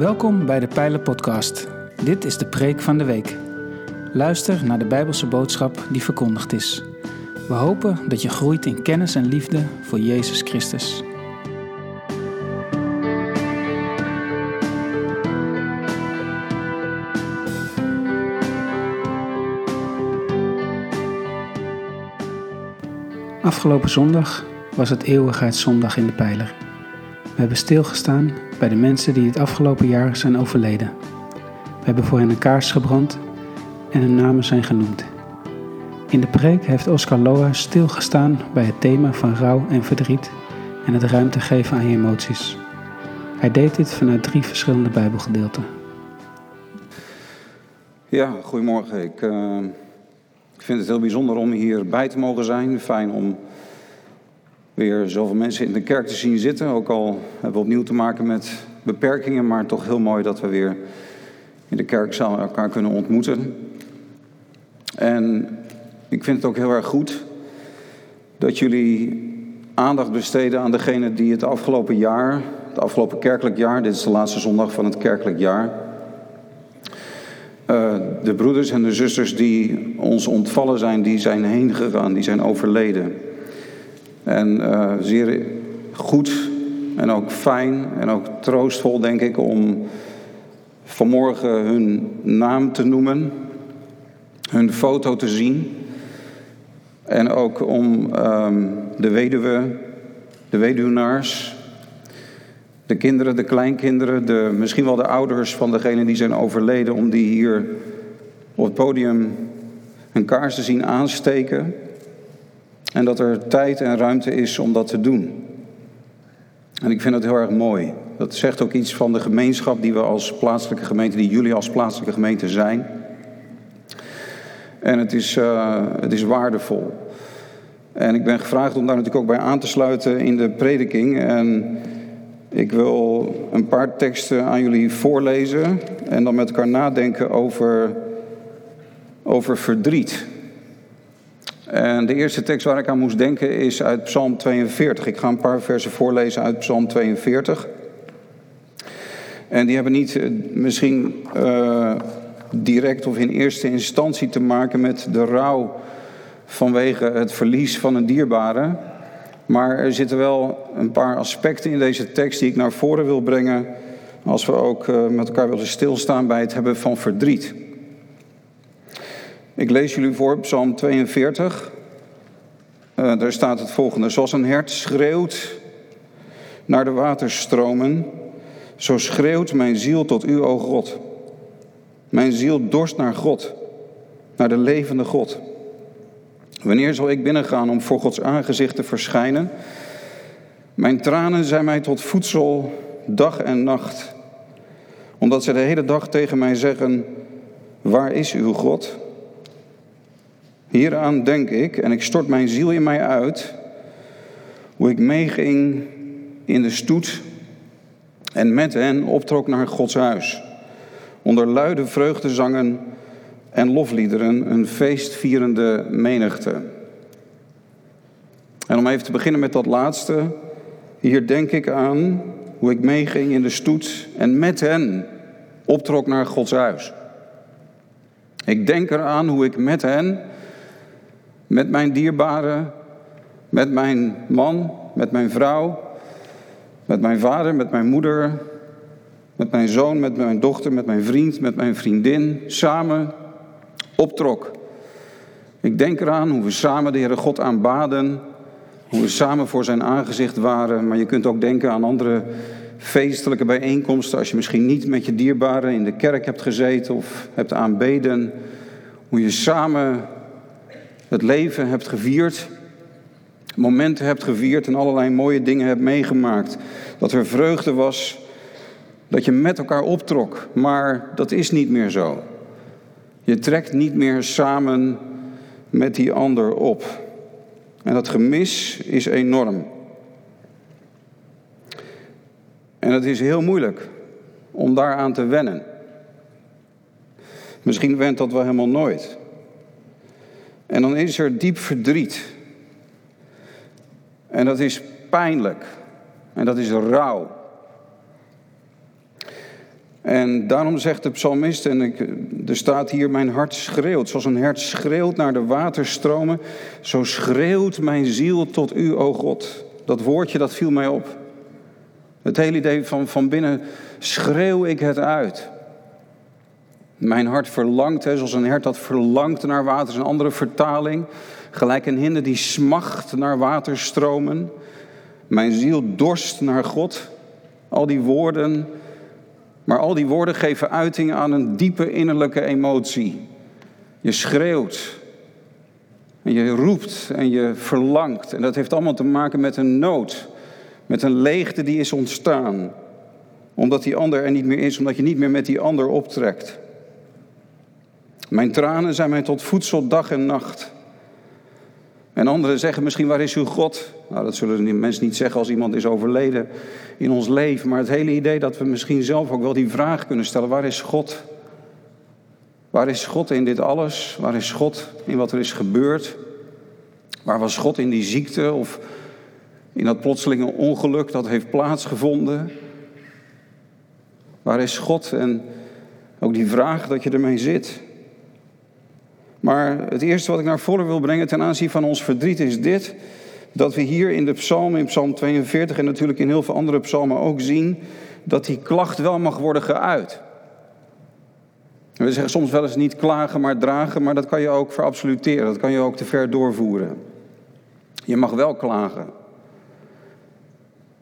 Welkom bij de Pijlen Podcast. Dit is de preek van de week. Luister naar de Bijbelse boodschap die verkondigd is. We hopen dat je groeit in kennis en liefde voor Jezus Christus. Afgelopen zondag was het Eeuwigheidszondag in de Pijler. We hebben stilgestaan bij de mensen die het afgelopen jaar zijn overleden. We hebben voor hen een kaars gebrand en hun namen zijn genoemd. In de preek heeft Oscar Loa stilgestaan bij het thema van rouw en verdriet en het ruimte geven aan emoties. Hij deed dit vanuit drie verschillende Bijbelgedeelten. Ja, goedemorgen. Ik, uh, ik vind het heel bijzonder om hierbij te mogen zijn. Fijn om weer zoveel mensen in de kerk te zien zitten. Ook al hebben we opnieuw te maken met beperkingen, maar toch heel mooi dat we weer in de kerkzaal elkaar kunnen ontmoeten. En ik vind het ook heel erg goed dat jullie aandacht besteden aan degene die het afgelopen jaar, het afgelopen kerkelijk jaar, dit is de laatste zondag van het kerkelijk jaar, uh, de broeders en de zusters die ons ontvallen zijn, die zijn heen gegaan, die zijn overleden. En uh, zeer goed en ook fijn en ook troostvol, denk ik, om vanmorgen hun naam te noemen, hun foto te zien. En ook om um, de weduwe, de weduwnaars, de kinderen, de kleinkinderen, de, misschien wel de ouders van degenen die zijn overleden, om die hier op het podium een kaars te zien aansteken. En dat er tijd en ruimte is om dat te doen. En ik vind dat heel erg mooi. Dat zegt ook iets van de gemeenschap die we als plaatselijke gemeente, die jullie als plaatselijke gemeente zijn. En het is, uh, het is waardevol. En ik ben gevraagd om daar natuurlijk ook bij aan te sluiten in de prediking. En ik wil een paar teksten aan jullie voorlezen en dan met elkaar nadenken over, over verdriet. En de eerste tekst waar ik aan moest denken is uit Psalm 42. Ik ga een paar versen voorlezen uit Psalm 42. En die hebben niet eh, misschien uh, direct of in eerste instantie te maken met de rouw vanwege het verlies van een dierbare. Maar er zitten wel een paar aspecten in deze tekst die ik naar voren wil brengen. Als we ook uh, met elkaar willen stilstaan bij het hebben van verdriet. Ik lees jullie voor Psalm 42. Uh, daar staat het volgende. Zoals een hert schreeuwt naar de waterstromen, zo schreeuwt mijn ziel tot u, o God. Mijn ziel dorst naar God, naar de levende God. Wanneer zal ik binnengaan om voor Gods aangezicht te verschijnen? Mijn tranen zijn mij tot voedsel dag en nacht, omdat ze de hele dag tegen mij zeggen: Waar is uw God? Hieraan denk ik en ik stort mijn ziel in mij uit, hoe ik meeging in de stoet en met hen optrok naar Gods huis, onder luide vreugdezangen en lofliederen, een feestvierende menigte. En om even te beginnen met dat laatste, hier denk ik aan hoe ik meeging in de stoet en met hen optrok naar Gods huis. Ik denk eraan hoe ik met hen met mijn dierbaren, met mijn man, met mijn vrouw, met mijn vader, met mijn moeder, met mijn zoon, met mijn dochter, met mijn vriend, met mijn vriendin, samen optrok. Ik denk eraan hoe we samen de Heere God aanbaden, hoe we samen voor zijn aangezicht waren, maar je kunt ook denken aan andere feestelijke bijeenkomsten, als je misschien niet met je dierbaren in de kerk hebt gezeten of hebt aanbeden, hoe je samen het leven hebt gevierd, momenten hebt gevierd en allerlei mooie dingen hebt meegemaakt. Dat er vreugde was, dat je met elkaar optrok, maar dat is niet meer zo. Je trekt niet meer samen met die ander op. En dat gemis is enorm. En het is heel moeilijk om daaraan te wennen. Misschien went dat wel helemaal nooit. En dan is er diep verdriet. En dat is pijnlijk. En dat is rouw. En daarom zegt de psalmist, en ik, er staat hier, mijn hart schreeuwt. Zoals een hert schreeuwt naar de waterstromen, zo schreeuwt mijn ziel tot u, o God. Dat woordje, dat viel mij op. Het hele idee van, van binnen schreeuw ik het uit. Mijn hart verlangt, zoals een hert dat verlangt naar water, is een andere vertaling. Gelijk een hinde die smacht naar waterstromen. Mijn ziel dorst naar God. Al die woorden, maar al die woorden geven uiting aan een diepe innerlijke emotie. Je schreeuwt. En je roept en je verlangt. En dat heeft allemaal te maken met een nood. Met een leegte die is ontstaan. Omdat die ander er niet meer is, omdat je niet meer met die ander optrekt. Mijn tranen zijn mij tot voedsel dag en nacht. En anderen zeggen misschien, waar is uw God? Nou, dat zullen die mensen niet zeggen als iemand is overleden in ons leven. Maar het hele idee dat we misschien zelf ook wel die vraag kunnen stellen, waar is God? Waar is God in dit alles? Waar is God in wat er is gebeurd? Waar was God in die ziekte of in dat plotselinge ongeluk dat heeft plaatsgevonden? Waar is God? En ook die vraag dat je ermee zit. Maar het eerste wat ik naar voren wil brengen ten aanzien van ons verdriet is dit. Dat we hier in de psalm, in psalm 42 en natuurlijk in heel veel andere psalmen ook zien, dat die klacht wel mag worden geuit. We zeggen soms wel eens niet klagen, maar dragen, maar dat kan je ook verabsoluteren. Dat kan je ook te ver doorvoeren. Je mag wel klagen.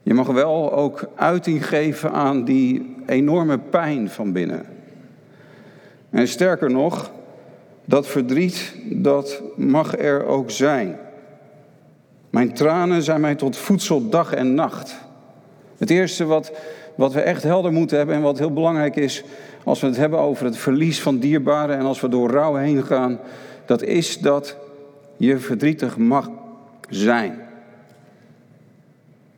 Je mag wel ook uiting geven aan die enorme pijn van binnen. En sterker nog, dat verdriet, dat mag er ook zijn. Mijn tranen zijn mij tot voedsel dag en nacht. Het eerste wat, wat we echt helder moeten hebben en wat heel belangrijk is als we het hebben over het verlies van dierbaren en als we door rouw heen gaan, dat is dat je verdrietig mag zijn.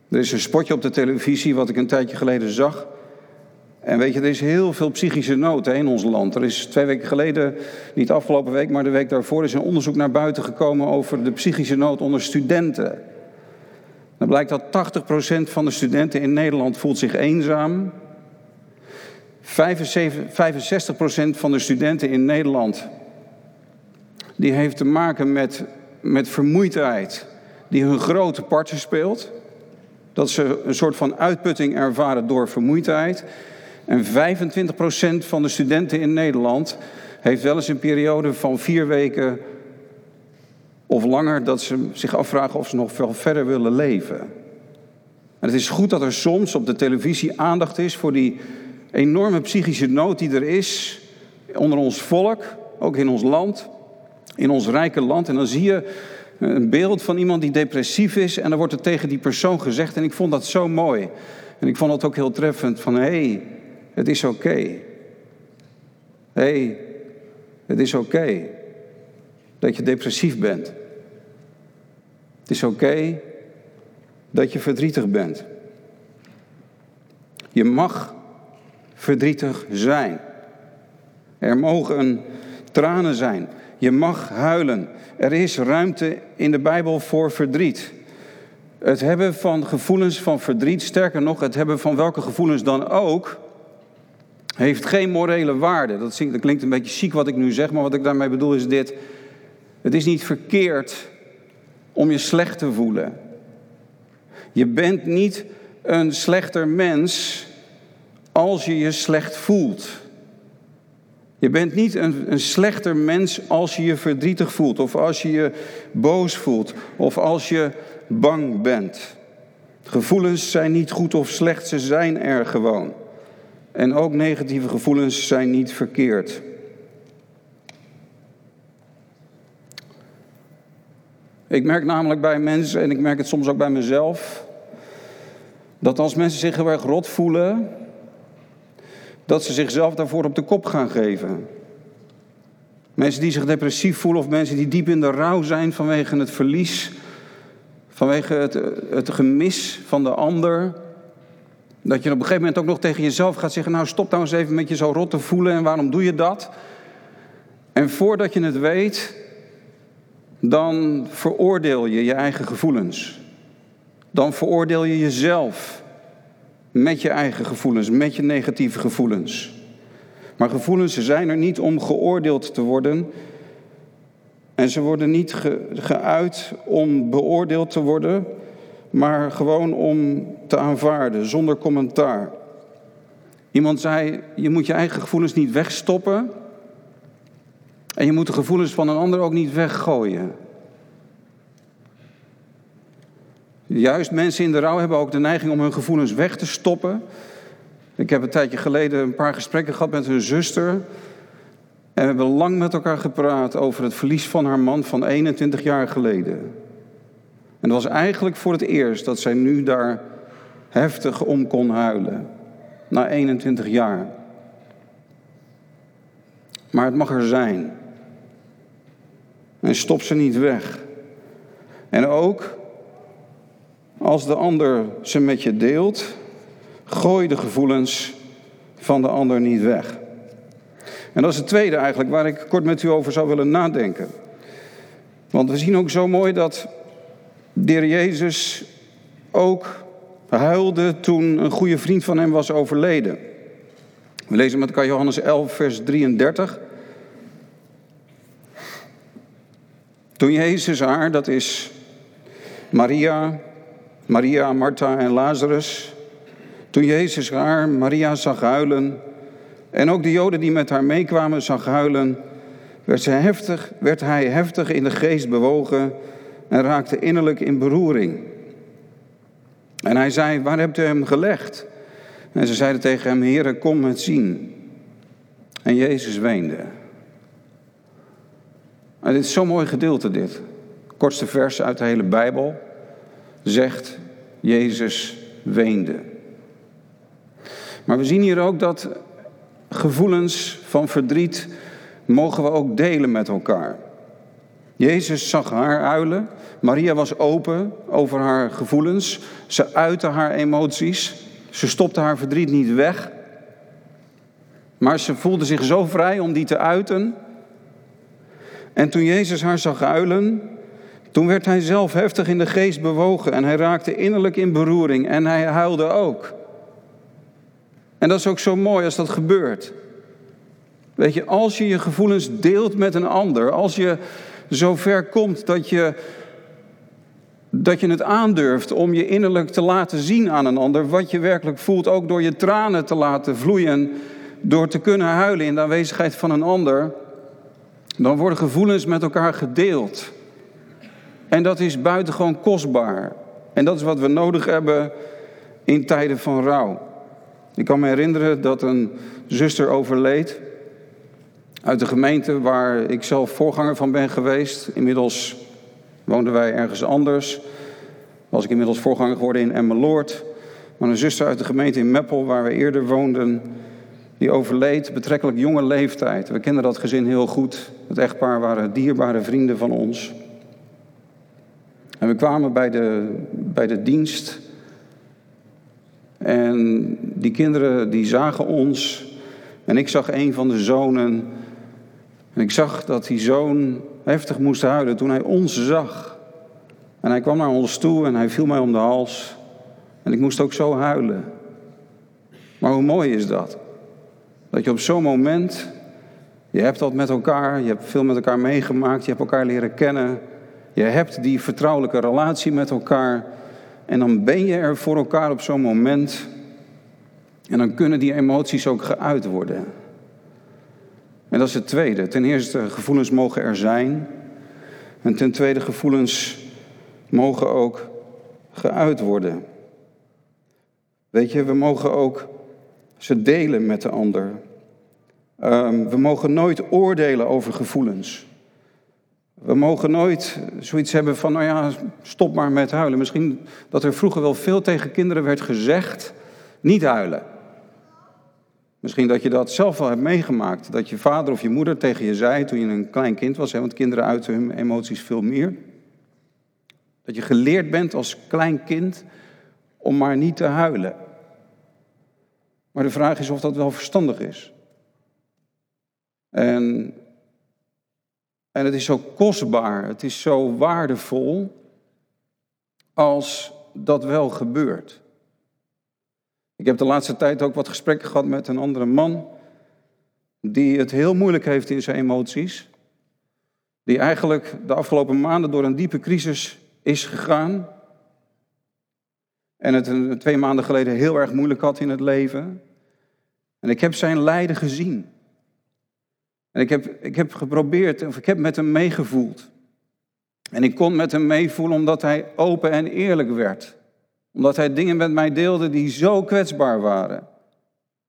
Er is een spotje op de televisie wat ik een tijdje geleden zag. En weet je, er is heel veel psychische nood in ons land. Er is twee weken geleden, niet afgelopen week, maar de week daarvoor, is een onderzoek naar buiten gekomen over de psychische nood onder studenten. Dan blijkt dat 80% van de studenten in Nederland voelt zich eenzaam. 65% van de studenten in Nederland die heeft te maken met, met vermoeidheid die hun grote partner speelt. Dat ze een soort van uitputting ervaren door vermoeidheid. En 25% van de studenten in Nederland heeft wel eens een periode van vier weken of langer dat ze zich afvragen of ze nog veel verder willen leven. En het is goed dat er soms op de televisie aandacht is voor die enorme psychische nood die er is onder ons volk, ook in ons land, in ons rijke land. En dan zie je een beeld van iemand die depressief is en dan wordt er tegen die persoon gezegd, en ik vond dat zo mooi. En ik vond het ook heel treffend van, hé, hey, het is oké. Hé, hey, het is oké dat je depressief bent. Het is oké dat je verdrietig bent. Je mag verdrietig zijn. Er mogen tranen zijn. Je mag huilen. Er is ruimte in de Bijbel voor verdriet. Het hebben van gevoelens van verdriet, sterker nog, het hebben van welke gevoelens dan ook, heeft geen morele waarde. Dat, klinkt een beetje ziek wat ik nu zeg, maar wat ik daarmee bedoel is dit. Het is niet verkeerd om je slecht te voelen. Je bent niet een slechter mens als je je slecht voelt. Je bent niet een, een, slechter mens als je je verdrietig voelt, of als je je boos voelt, of als je bang bent. Gevoelens zijn niet goed of slecht, ze zijn er gewoon. En ook negatieve gevoelens zijn niet verkeerd. Ik merk namelijk bij mensen, en ik merk het soms ook bij mezelf, dat als mensen zich heel erg rot voelen, dat ze zichzelf daarvoor op de kop gaan geven. Mensen die zich depressief voelen of mensen die diep in de rouw zijn vanwege het verlies, vanwege het, het gemis van de ander. Dat je op een gegeven moment ook nog tegen jezelf gaat zeggen: Nou, stop nou eens even met je zo rot te voelen en waarom doe je dat? En voordat je het weet, dan veroordeel je je eigen gevoelens. Dan veroordeel je jezelf. met je eigen gevoelens, met je negatieve gevoelens. Maar gevoelens zijn er niet om geoordeeld te worden. En ze worden niet geuit om beoordeeld te worden, maar gewoon om te aanvaarden, zonder commentaar. Iemand zei, je moet je eigen gevoelens niet wegstoppen. En je moet de gevoelens van een ander ook niet weggooien. Juist mensen in de rouw hebben ook de neiging om hun gevoelens weg te stoppen. Ik heb een tijdje geleden een paar gesprekken gehad met hun zuster. En we hebben lang met elkaar gepraat over het verlies van haar man van 21 jaar geleden. En dat was eigenlijk voor het eerst dat zij nu daar heftig om kon huilen. Na 21 jaar. Maar het mag er zijn. En stop ze niet weg. En ook als de ander ze met je deelt, gooi de gevoelens van de ander niet weg. En dat is het tweede eigenlijk waar ik kort met u over zou willen nadenken. Want we zien ook zo mooi dat de heer Jezus ook huilde toen een goede vriend van hem was overleden. We lezen met elkaar Johannes 11, vers 33. Toen Jezus haar, dat is Maria, Maria, Martha en Lazarus. Toen Jezus haar, Maria, zag huilen en ook de Joden die met haar meekwamen zag huilen, werd, ze heftig, werd hij heftig in de geest bewogen en raakte innerlijk in beroering. En hij zei, waar hebt u hem gelegd? En ze zeiden tegen hem, Heere, kom het zien. En Jezus weende. En dit is zo'n mooi gedeelte dit. Kortste vers uit de hele Bijbel zegt Jezus weende. Maar we zien hier ook dat gevoelens van verdriet mogen we ook delen met elkaar. Jezus zag haar huilen. Maria was open over haar gevoelens. Ze uitte haar emoties. Ze stopte haar verdriet niet weg. Maar ze voelde zich zo vrij om die te uiten. En toen Jezus haar zag huilen, toen werd hij zelf heftig in de geest bewogen en hij raakte innerlijk in beroering en hij huilde ook. En dat is ook zo mooi als dat gebeurt. Weet je, als je je gevoelens deelt met een ander, als je zo ver komt dat je, dat je het aandurft om je innerlijk te laten zien aan een ander, wat je werkelijk voelt, ook door je tranen te laten vloeien, door te kunnen huilen in de aanwezigheid van een ander, dan worden gevoelens met elkaar gedeeld. En dat is buitengewoon kostbaar. En dat is wat we nodig hebben in tijden van rouw. Ik kan me herinneren dat een zuster overleed uit de gemeente waar ik zelf voorganger van ben geweest. Inmiddels woonden wij ergens anders. Was ik inmiddels voorganger geworden in Emmeloord. Maar een zuster uit de gemeente in Meppel, waar we eerder woonden, die overleed betrekkelijk jonge leeftijd. We kenden dat gezin heel goed. Het echtpaar waren dierbare vrienden van ons. En we kwamen bij de, bij de dienst. En die kinderen die zagen ons. En ik zag een van de zonen. En ik zag dat die zoon heftig moest huilen toen hij ons zag. En hij kwam naar ons toe en hij viel mij om de hals. En ik moest ook zo huilen. Maar hoe mooi is dat? Dat je op zo'n moment, je hebt dat met elkaar, je hebt veel met elkaar meegemaakt, je hebt elkaar leren kennen. Je hebt die vertrouwelijke relatie met elkaar. En dan ben je er voor elkaar op zo'n moment. En dan kunnen die emoties ook geuit worden. En dat is het tweede. Ten eerste, gevoelens mogen er zijn. En ten tweede, gevoelens mogen ook geuit worden. Weet je, we mogen ook ze delen met de ander. Um, we mogen nooit oordelen over gevoelens. We mogen nooit zoiets hebben van, nou ja, stop maar met huilen. Misschien dat er vroeger wel veel tegen kinderen werd gezegd, niet huilen. Misschien dat je dat zelf wel hebt meegemaakt. Dat je vader of je moeder tegen je zei toen je een klein kind was, hè, want kinderen uiten hun emoties veel meer. Dat je geleerd bent als klein kind om maar niet te huilen. Maar de vraag is of dat wel verstandig is. En en het is zo kostbaar, het is zo waardevol als dat wel gebeurt. Ik heb de laatste tijd ook wat gesprekken gehad met een andere man die het heel moeilijk heeft in zijn emoties. Die eigenlijk de afgelopen maanden door een diepe crisis is gegaan. En het twee maanden geleden heel erg moeilijk had in het leven. En ik heb zijn lijden gezien. En ik heb, ik heb geprobeerd, of ik heb met hem meegevoeld. En ik kon met hem meevoelen omdat hij open en eerlijk werd. Omdat hij dingen met mij deelde die zo kwetsbaar waren.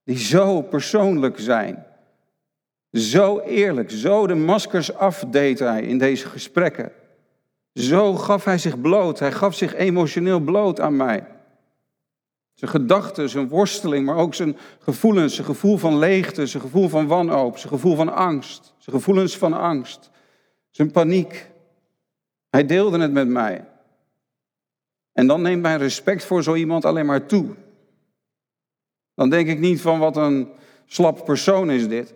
Die zo persoonlijk zijn. Zo eerlijk, zo de maskers afdeed hij in deze gesprekken. Zo gaf hij zich bloot. Hij gaf zich emotioneel bloot aan mij. Zijn gedachten, zijn worsteling, maar ook zijn gevoelens, zijn gevoel van leegte, zijn gevoel van wanhoop, zijn gevoel van angst, zijn gevoelens van angst, zijn paniek. Hij deelde het met mij. En dan neemt mijn respect voor zo iemand alleen maar toe. Dan denk ik niet van wat een slap persoon is dit.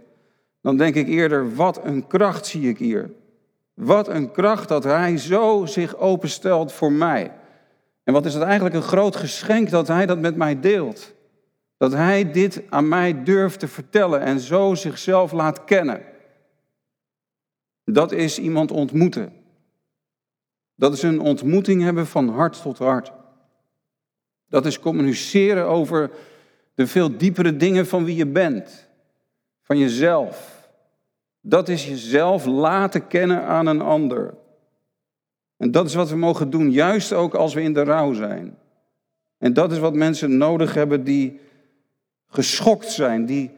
Dan denk ik eerder, wat een kracht zie ik hier. Wat een kracht dat hij zo zich openstelt voor mij. En wat is het eigenlijk een groot geschenk dat hij dat met mij deelt. Dat hij dit aan mij durft te vertellen en zo zichzelf laat kennen. Dat is iemand ontmoeten. Dat is een ontmoeting hebben van hart tot hart. Dat is communiceren over de veel diepere dingen van wie je bent, van jezelf. Dat is jezelf laten kennen aan een ander. En dat is wat we mogen doen, juist ook als we in de rouw zijn. En dat is wat mensen nodig hebben die geschokt zijn, die,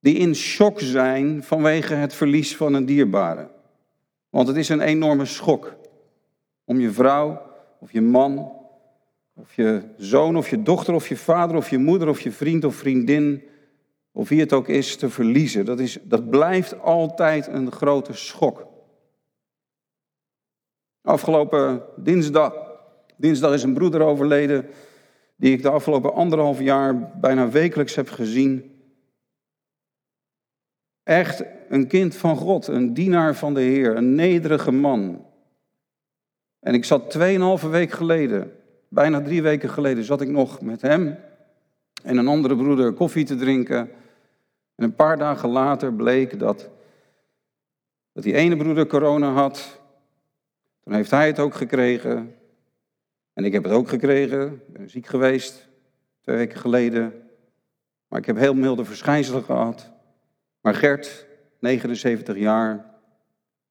die in shock zijn vanwege het verlies van een dierbare. Want het is een enorme schok om je vrouw of je man of je zoon of je dochter of je vader of je moeder of je vriend of vriendin of wie het ook is te verliezen. Dat, is, dat blijft altijd een grote schok. Afgelopen dinsdag, dinsdag is een broeder overleden die ik de afgelopen anderhalf jaar bijna wekelijks heb gezien. Echt een kind van God, een dienaar van de Heer, een nederige man. En ik zat tweeënhalve week geleden, bijna drie weken geleden, zat ik nog met hem en een andere broeder koffie te drinken. En een paar dagen later bleek dat, dat die ene broeder corona had. Toen heeft hij het ook gekregen. En ik heb het ook gekregen. Ik ben ziek geweest, twee weken geleden. Maar ik heb heel milde verschijnselen gehad. Maar Gert, 79 jaar,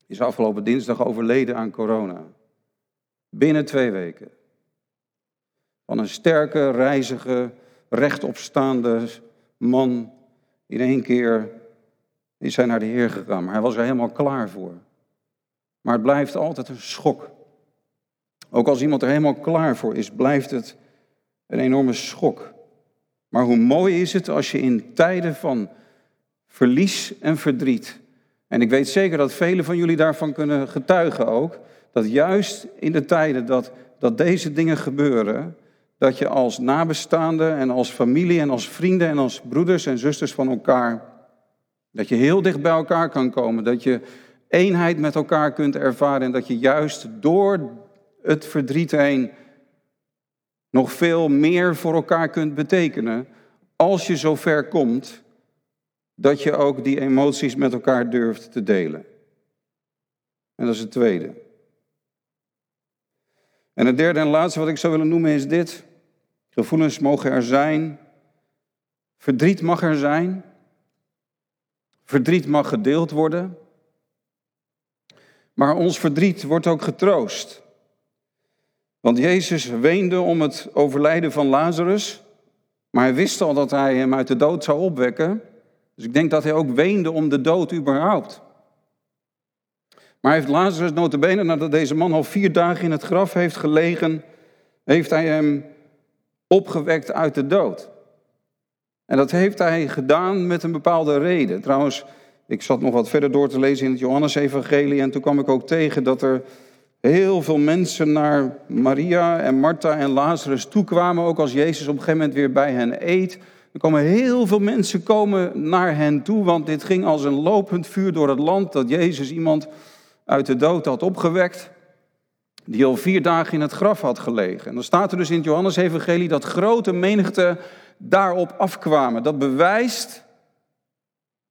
is afgelopen dinsdag overleden aan corona. Binnen twee weken. Van een sterke, reizige, rechtopstaande man. In één keer is hij naar de Heer gegaan. Maar hij was er helemaal klaar voor. Maar het blijft altijd een schok. Ook als iemand er helemaal klaar voor is, blijft het een enorme schok. Maar hoe mooi is het als je in tijden van verlies en verdriet. En ik weet zeker dat velen van jullie daarvan kunnen getuigen ook. Dat juist in de tijden dat, dat deze dingen gebeuren, dat je als nabestaande en als familie en als vrienden en als broeders en zusters van elkaar, dat je heel dicht bij elkaar kan komen. Dat je eenheid met elkaar kunt ervaren en dat je juist door het verdriet heen nog veel meer voor elkaar kunt betekenen als je zover komt dat je ook die emoties met elkaar durft te delen. En dat is het tweede. En het derde en laatste wat ik zou willen noemen is dit. Gevoelens mogen er zijn. Verdriet mag er zijn. Verdriet mag gedeeld worden. Maar ons verdriet wordt ook getroost. Want Jezus weende om het overlijden van Lazarus, maar hij wist al dat hij hem uit de dood zou opwekken. Dus ik denk dat hij ook weende om de dood überhaupt. Maar hij heeft Lazarus notabene, nadat deze man al vier dagen in het graf heeft gelegen, heeft hij hem opgewekt uit de dood. En dat heeft hij gedaan met een bepaalde reden. Trouwens, ik zat nog wat verder door te lezen in het Johannesevangelie en toen kwam ik ook tegen dat er heel veel mensen naar Maria en Martha en Lazarus toekwamen, ook als Jezus op een gegeven moment weer bij hen eet. Er komen heel veel mensen komen naar hen toe, want dit ging als een lopend vuur door het land dat Jezus iemand uit de dood had opgewekt. die al vier dagen in het graf had gelegen. En dan staat er dus in het Johannesevangelie dat grote menigte daarop afkwamen. Dat bewijst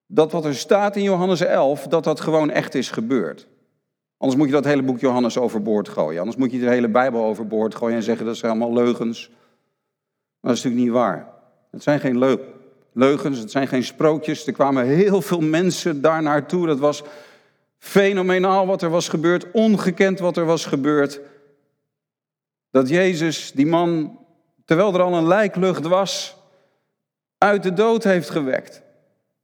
dat wat er staat in Johannes 11, dat dat gewoon echt is gebeurd. Anders moet je dat hele boek Johannes overboord gooien. Anders moet je de hele Bijbel overboord gooien en zeggen dat zijn allemaal leugens. Maar dat is natuurlijk niet waar. Het zijn geen leugens, het zijn geen sprookjes. Er kwamen heel veel mensen daar naartoe. Dat was fenomenaal wat er was gebeurd, ongekend wat er was gebeurd. Dat Jezus, die man, terwijl er al een lijklucht was, uit de dood heeft gewekt.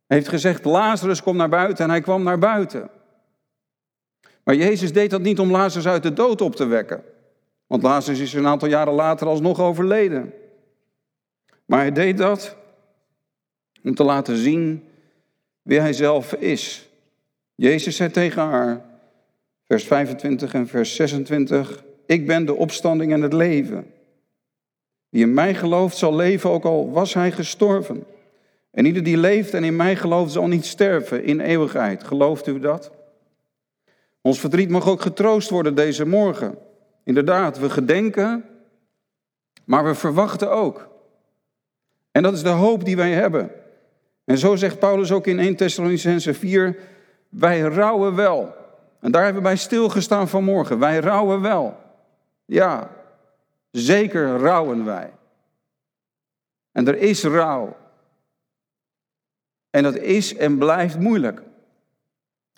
Hij heeft gezegd, Lazarus, kom naar buiten. En hij kwam naar buiten. Maar Jezus deed dat niet om Lazarus uit de dood op te wekken. Want Lazarus is een aantal jaren later alsnog overleden. Maar hij deed dat om te laten zien wie hij zelf is. Jezus zei tegen haar, vers 25 en vers 26, ik ben de opstanding en het leven. Wie in mij gelooft zal leven, ook al was hij gestorven. En ieder die leeft en in mij gelooft zal niet sterven in eeuwigheid. Gelooft u dat? Ons verdriet mag ook getroost worden deze morgen. Inderdaad, we gedenken, maar we verwachten ook. En dat is de hoop die wij hebben. En zo zegt Paulus ook in 1 Thessalonicense 4, wij rouwen wel. En daar hebben wij stilgestaan vanmorgen. Wij rouwen wel. Ja, zeker rouwen wij. En er is rouw. En dat is en blijft moeilijk.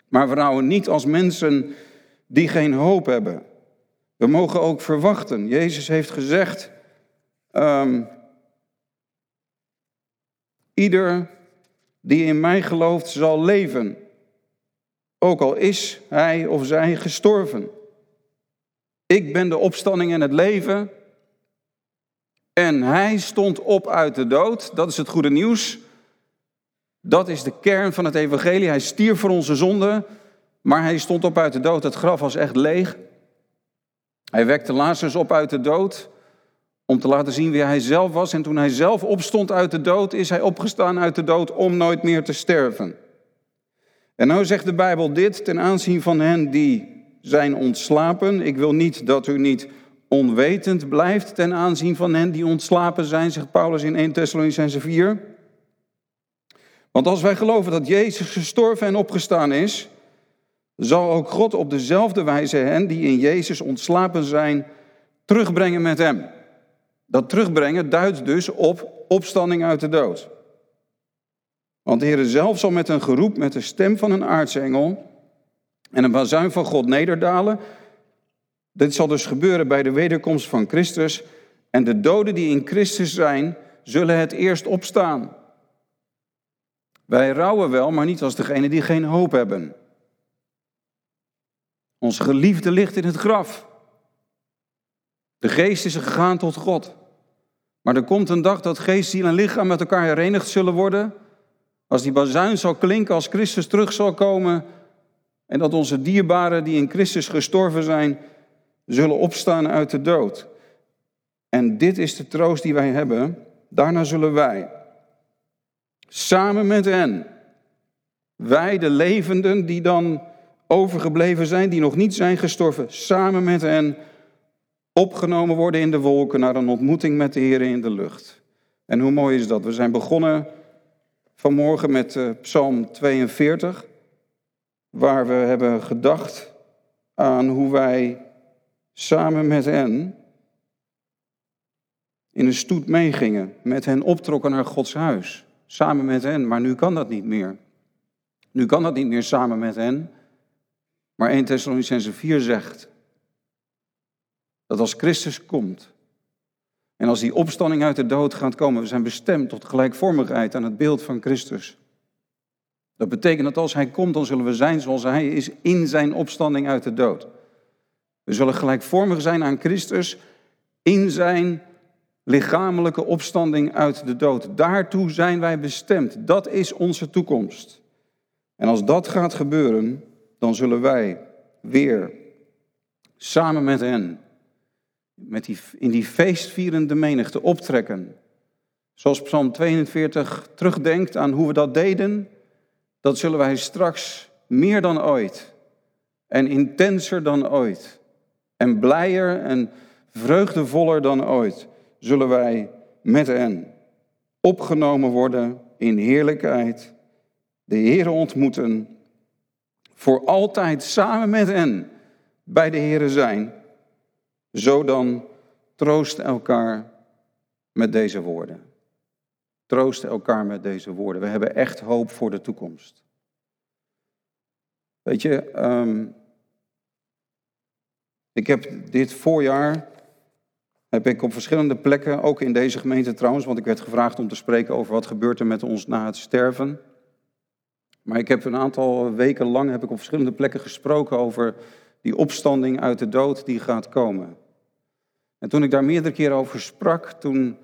Maar we rouwen niet als mensen die geen hoop hebben. We mogen ook verwachten. Jezus heeft gezegd, um, ieder die in mij gelooft zal leven, ook al is hij of zij gestorven. Ik ben de opstanding en het leven. En hij stond op uit de dood. Dat is het goede nieuws. Dat is de kern van het evangelie. Hij stierf voor onze zonden, maar hij stond op uit de dood. Het graf was echt leeg. Hij wekte Lazarus op uit de dood om te laten zien wie hij zelf was. En toen hij zelf opstond uit de dood, is hij opgestaan uit de dood om nooit meer te sterven. En nou zegt de Bijbel dit ten aanzien van hen die zijn ontslapen. Ik wil niet dat u niet onwetend blijft ten aanzien van hen die ontslapen zijn, zegt Paulus in 1 Thessalonicense 4. Want als wij geloven dat Jezus gestorven en opgestaan is, zal ook God op dezelfde wijze hen die in Jezus ontslapen zijn, terugbrengen met hem. Dat terugbrengen duidt dus op opstanding uit de dood. Want de Heer zelf zal met een geroep, met de stem van een aartsengel en een bazuin van God nederdalen. Dit zal dus gebeuren bij de wederkomst van Christus. En de doden die in Christus zijn, zullen het eerst opstaan. Wij rouwen wel, maar niet als degene die geen hoop hebben. Onze geliefde ligt in het graf. De geest is gegaan tot God. Maar er komt een dag dat geest, ziel en lichaam met elkaar herenigd zullen worden. Als die bazuin zal klinken, als Christus terug zal komen. En dat onze dierbaren die in Christus gestorven zijn, zullen opstaan uit de dood. En dit is de troost die wij hebben. Daarna zullen wij, Samen met hen. Wij, de levenden die dan overgebleven zijn, die nog niet zijn gestorven, samen met hen opgenomen worden in de wolken naar een ontmoeting met de Heer in de lucht. En hoe mooi is dat? We zijn begonnen vanmorgen met uh, Psalm 42, waar we hebben gedacht aan hoe wij samen met hen in een stoet meegingen, met hen optrokken naar Gods huis samen met hen, maar nu kan dat niet meer. Nu kan dat niet meer samen met hen. Maar 1 Thessalonicense 4 zegt dat als Christus komt en als die opstanding uit de dood gaat komen, we zijn bestemd tot gelijkvormigheid aan het beeld van Christus. Dat betekent dat als Hij komt, dan zullen we zijn zoals Hij is in zijn opstanding uit de dood. We zullen gelijkvormig zijn aan Christus in zijn lichamelijke opstanding uit de dood. Daartoe zijn wij bestemd. Dat is onze toekomst. En als dat gaat gebeuren, dan zullen wij weer samen met hen met die, in die feestvierende menigte optrekken. Zoals Psalm 42 terugdenkt aan hoe we dat deden, dat zullen wij straks meer dan ooit en intenser dan ooit En blijer en vreugdevoller dan ooit zullen wij met hen opgenomen worden in heerlijkheid, de Heer ontmoeten, voor altijd samen met hen bij de Heer zijn. Zo dan troost elkaar met deze woorden. Troost elkaar met deze woorden. We hebben echt hoop voor de toekomst. Weet je, ehm, ik heb dit voorjaar, heb ik op verschillende plekken, ook in deze gemeente trouwens, want ik werd gevraagd om te spreken over wat gebeurt er met ons na het sterven. Maar ik heb een aantal weken lang heb ik op verschillende plekken gesproken over die opstanding uit de dood die gaat komen. En toen ik daar meerdere keren over sprak, toen,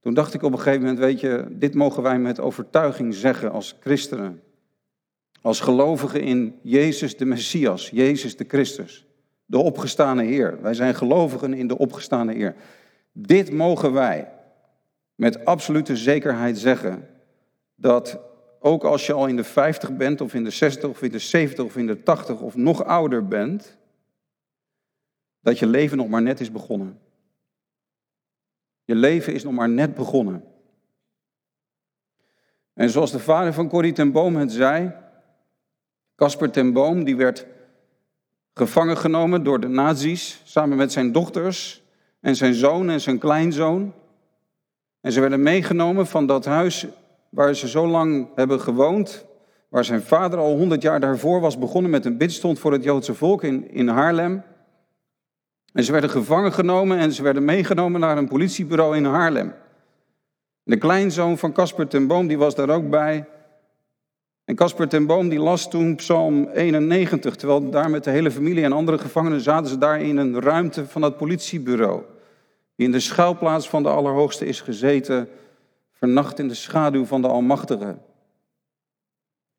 toen dacht ik op een gegeven moment, weet je, dit mogen wij met overtuiging zeggen als christenen. Als gelovigen in Jezus de Messias, Jezus de Christus, de opgestane Heer. Wij zijn gelovigen in de opgestane Heer. Dit mogen wij met absolute zekerheid zeggen, dat ook als je al in de 50 bent, of in de 60, of in de 70, of in de 80, of nog ouder bent, dat je leven nog maar net is begonnen. Je leven is nog maar net begonnen. En zoals de vader van Corrie ten Boom het zei, Casper ten Boom, die werd gevangen genomen door de nazi's, samen met zijn dochters en zijn zoon en zijn kleinzoon. En ze werden meegenomen van dat huis waar ze zo lang hebben gewoond, waar zijn vader al honderd jaar daarvoor was begonnen met een bidstond voor het Joodse volk in, in Haarlem. En ze werden gevangen genomen en ze werden meegenomen naar een politiebureau in Haarlem. De kleinzoon van Casper ten Boom die was daar ook bij. En Casper ten Boom die las toen Psalm 91, terwijl daar met de hele familie en andere gevangenen zaten ze daar in een ruimte van dat politiebureau. Die in de schuilplaats van de Allerhoogste is gezeten, vernacht in de schaduw van de Almachtige.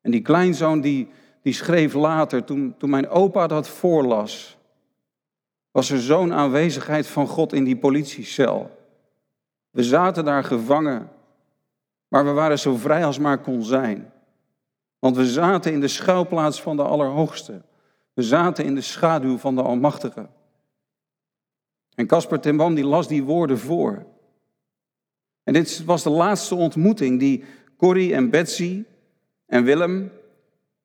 En die kleinzoon die, die schreef later, toen, toen mijn opa dat voorlas, was er zo'n aanwezigheid van God in die politiecel. We zaten daar gevangen, maar we waren zo vrij als maar kon zijn. Want we zaten in de schuilplaats van de Allerhoogste. We zaten in de schaduw van de Almachtige. En Casper Timbam die las die woorden voor. En dit was de laatste ontmoeting die Corrie en Betsy en Willem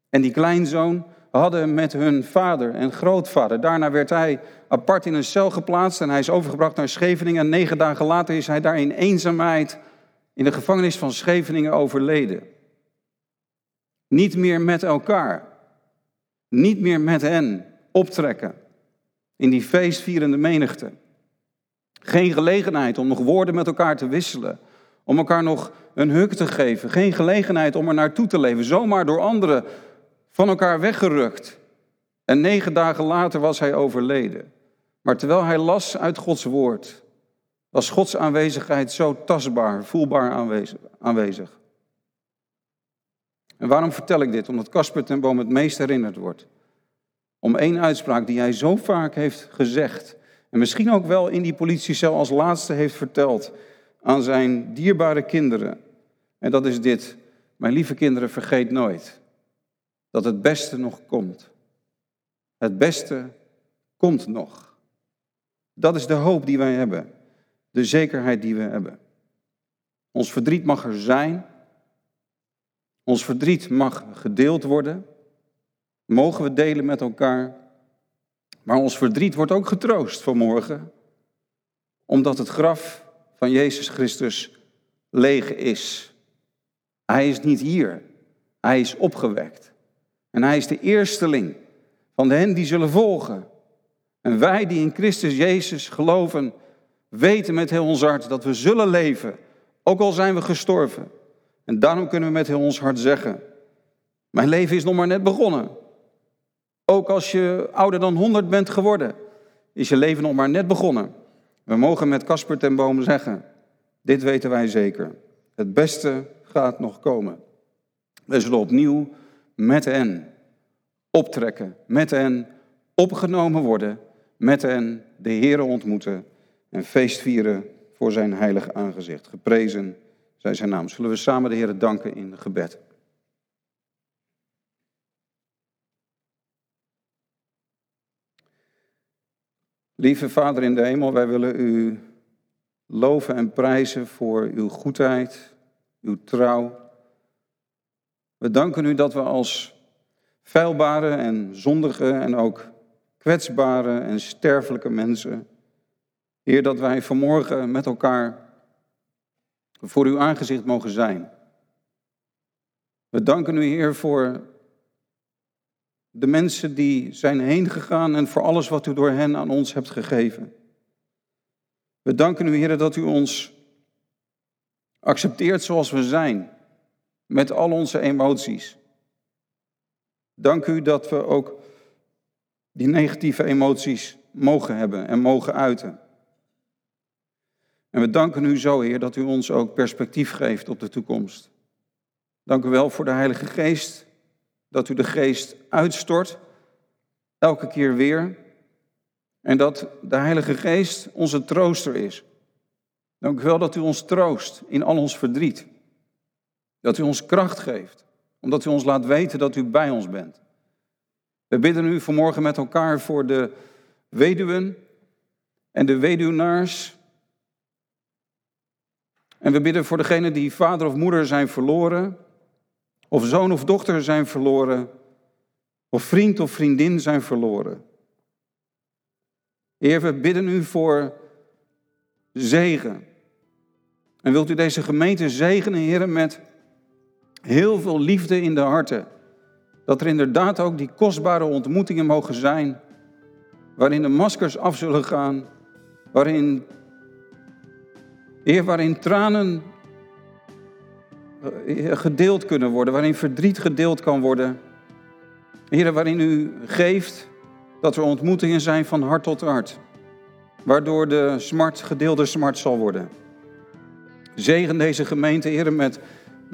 en die kleinzoon hadden met hun vader en grootvader. Daarna werd hij apart in een cel geplaatst en hij is overgebracht naar Scheveningen. En negen dagen later is hij daar in eenzaamheid in de gevangenis van Scheveningen overleden. Niet meer met elkaar. Niet meer met hen optrekken in die feestvierende menigte. Geen gelegenheid om nog woorden met elkaar te wisselen. Om elkaar nog een huk te geven. Geen gelegenheid om er naartoe te leven. Zomaar door anderen van elkaar weggerukt. En negen dagen later was hij overleden. Maar terwijl hij las uit Gods woord, was Gods aanwezigheid zo tastbaar, voelbaar aanwezig. En waarom vertel ik dit? Omdat Casper ten Boom het meest herinnerd wordt. Om één uitspraak die hij zo vaak heeft gezegd. En misschien ook wel in die politiecel als laatste heeft verteld aan zijn dierbare kinderen. En dat is dit. Mijn lieve kinderen, vergeet nooit dat het beste nog komt. Het beste komt nog. Dat is de hoop die wij hebben. De zekerheid die we hebben. Ons verdriet mag er zijn. Ons verdriet mag gedeeld worden. Mogen we delen met elkaar. Maar ons verdriet wordt ook getroost vanmorgen. Omdat het graf van Jezus Christus leeg is. Hij is niet hier. Hij is opgewekt. En hij is de eersteling van hen die zullen volgen. En wij die in Christus Jezus geloven, weten met heel ons hart dat we zullen leven, ook al zijn we gestorven. En daarom kunnen we met heel ons hart zeggen, mijn leven is nog maar net begonnen. Ook als je ouder dan 100 bent geworden, is je leven nog maar net begonnen. We mogen met Casper ten Boom zeggen, dit weten wij zeker. Het beste gaat nog komen. We zullen opnieuw met hen optrekken, met hen opgenomen worden, met hen de Heer ontmoeten en feest vieren voor zijn heilig aangezicht. Geprezen zij zijn naam. Zullen we samen de Heer danken in gebed. Lieve Vader in de hemel, wij willen u loven en prijzen voor uw goedheid, uw trouw. We danken u dat we als feilbare en zondige en ook kwetsbare en sterfelijke mensen, Heer, dat wij vanmorgen met elkaar voor uw aangezicht mogen zijn. We danken u, Heer, voor de mensen die zijn heen gegaan en voor alles wat u door hen aan ons hebt gegeven. We danken u, Heer, dat u ons accepteert zoals we zijn, met al onze emoties. Dank u dat we ook die negatieve emoties mogen hebben en mogen uiten. En we danken u zo, Heer, dat u ons ook perspectief geeft op de toekomst. Dank u wel voor de Heilige Geest, dat u de Geest uitstort, elke keer weer. En dat de Heilige Geest onze trooster is. Dank u wel dat u ons troost in al ons verdriet. Dat u ons kracht geeft, omdat u ons laat weten dat u bij ons bent. We bidden u vanmorgen met elkaar voor de weduwen en de weduwnaars. En we bidden voor degenen die vader of moeder zijn verloren, of zoon of dochter zijn verloren, of vriend of vriendin zijn verloren. Heer, we bidden u voor zegen. En wilt u deze gemeente zegenen, Heer, met heel veel liefde in de harten. Dat er inderdaad ook die kostbare ontmoetingen mogen zijn, waarin de maskers af zullen gaan, waarin, Heer, waarin tranen eh, gedeeld kunnen worden, waarin verdriet gedeeld kan worden. Heer, waarin u geeft dat er ontmoetingen zijn van hart tot hart, waardoor de smart gedeelde smart zal worden. Zegen deze gemeente, Heer, met,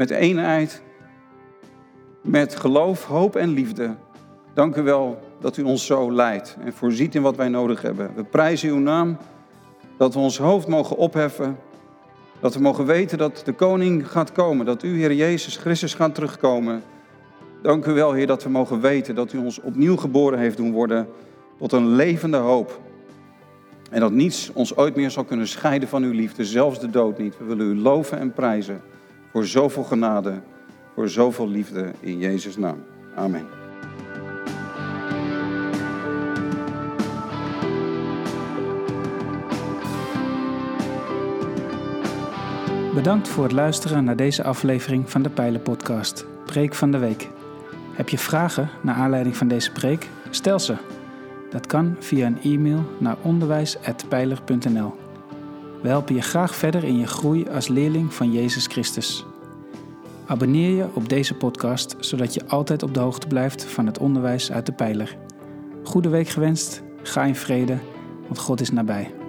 met eenheid, met geloof, hoop en liefde. Dank u wel dat u ons zo leidt en voorziet in wat wij nodig hebben. We prijzen uw naam, dat we ons hoofd mogen opheffen, dat we mogen weten dat de koning gaat komen, dat u, Heer Jezus Christus, gaat terugkomen. Dank u wel, Heer, dat we mogen weten dat u ons opnieuw geboren heeft doen worden tot een levende hoop. En dat niets ons ooit meer zal kunnen scheiden van uw liefde, zelfs de dood niet. We willen u loven en prijzen voor zoveel genade, voor zoveel liefde in Jezus' naam. Amen. Bedankt voor het luisteren naar deze aflevering van de Pijlen Podcast, Preek van de Week. Heb je vragen naar aanleiding van deze preek? Stel ze. Dat kan via een e-mail naar onderwijs.pijler.nl. We helpen je graag verder in je groei als leerling van Jezus Christus. Abonneer je op deze podcast, zodat je altijd op de hoogte blijft van het onderwijs uit de Pijler. Goede week gewenst, ga in vrede, want God is nabij.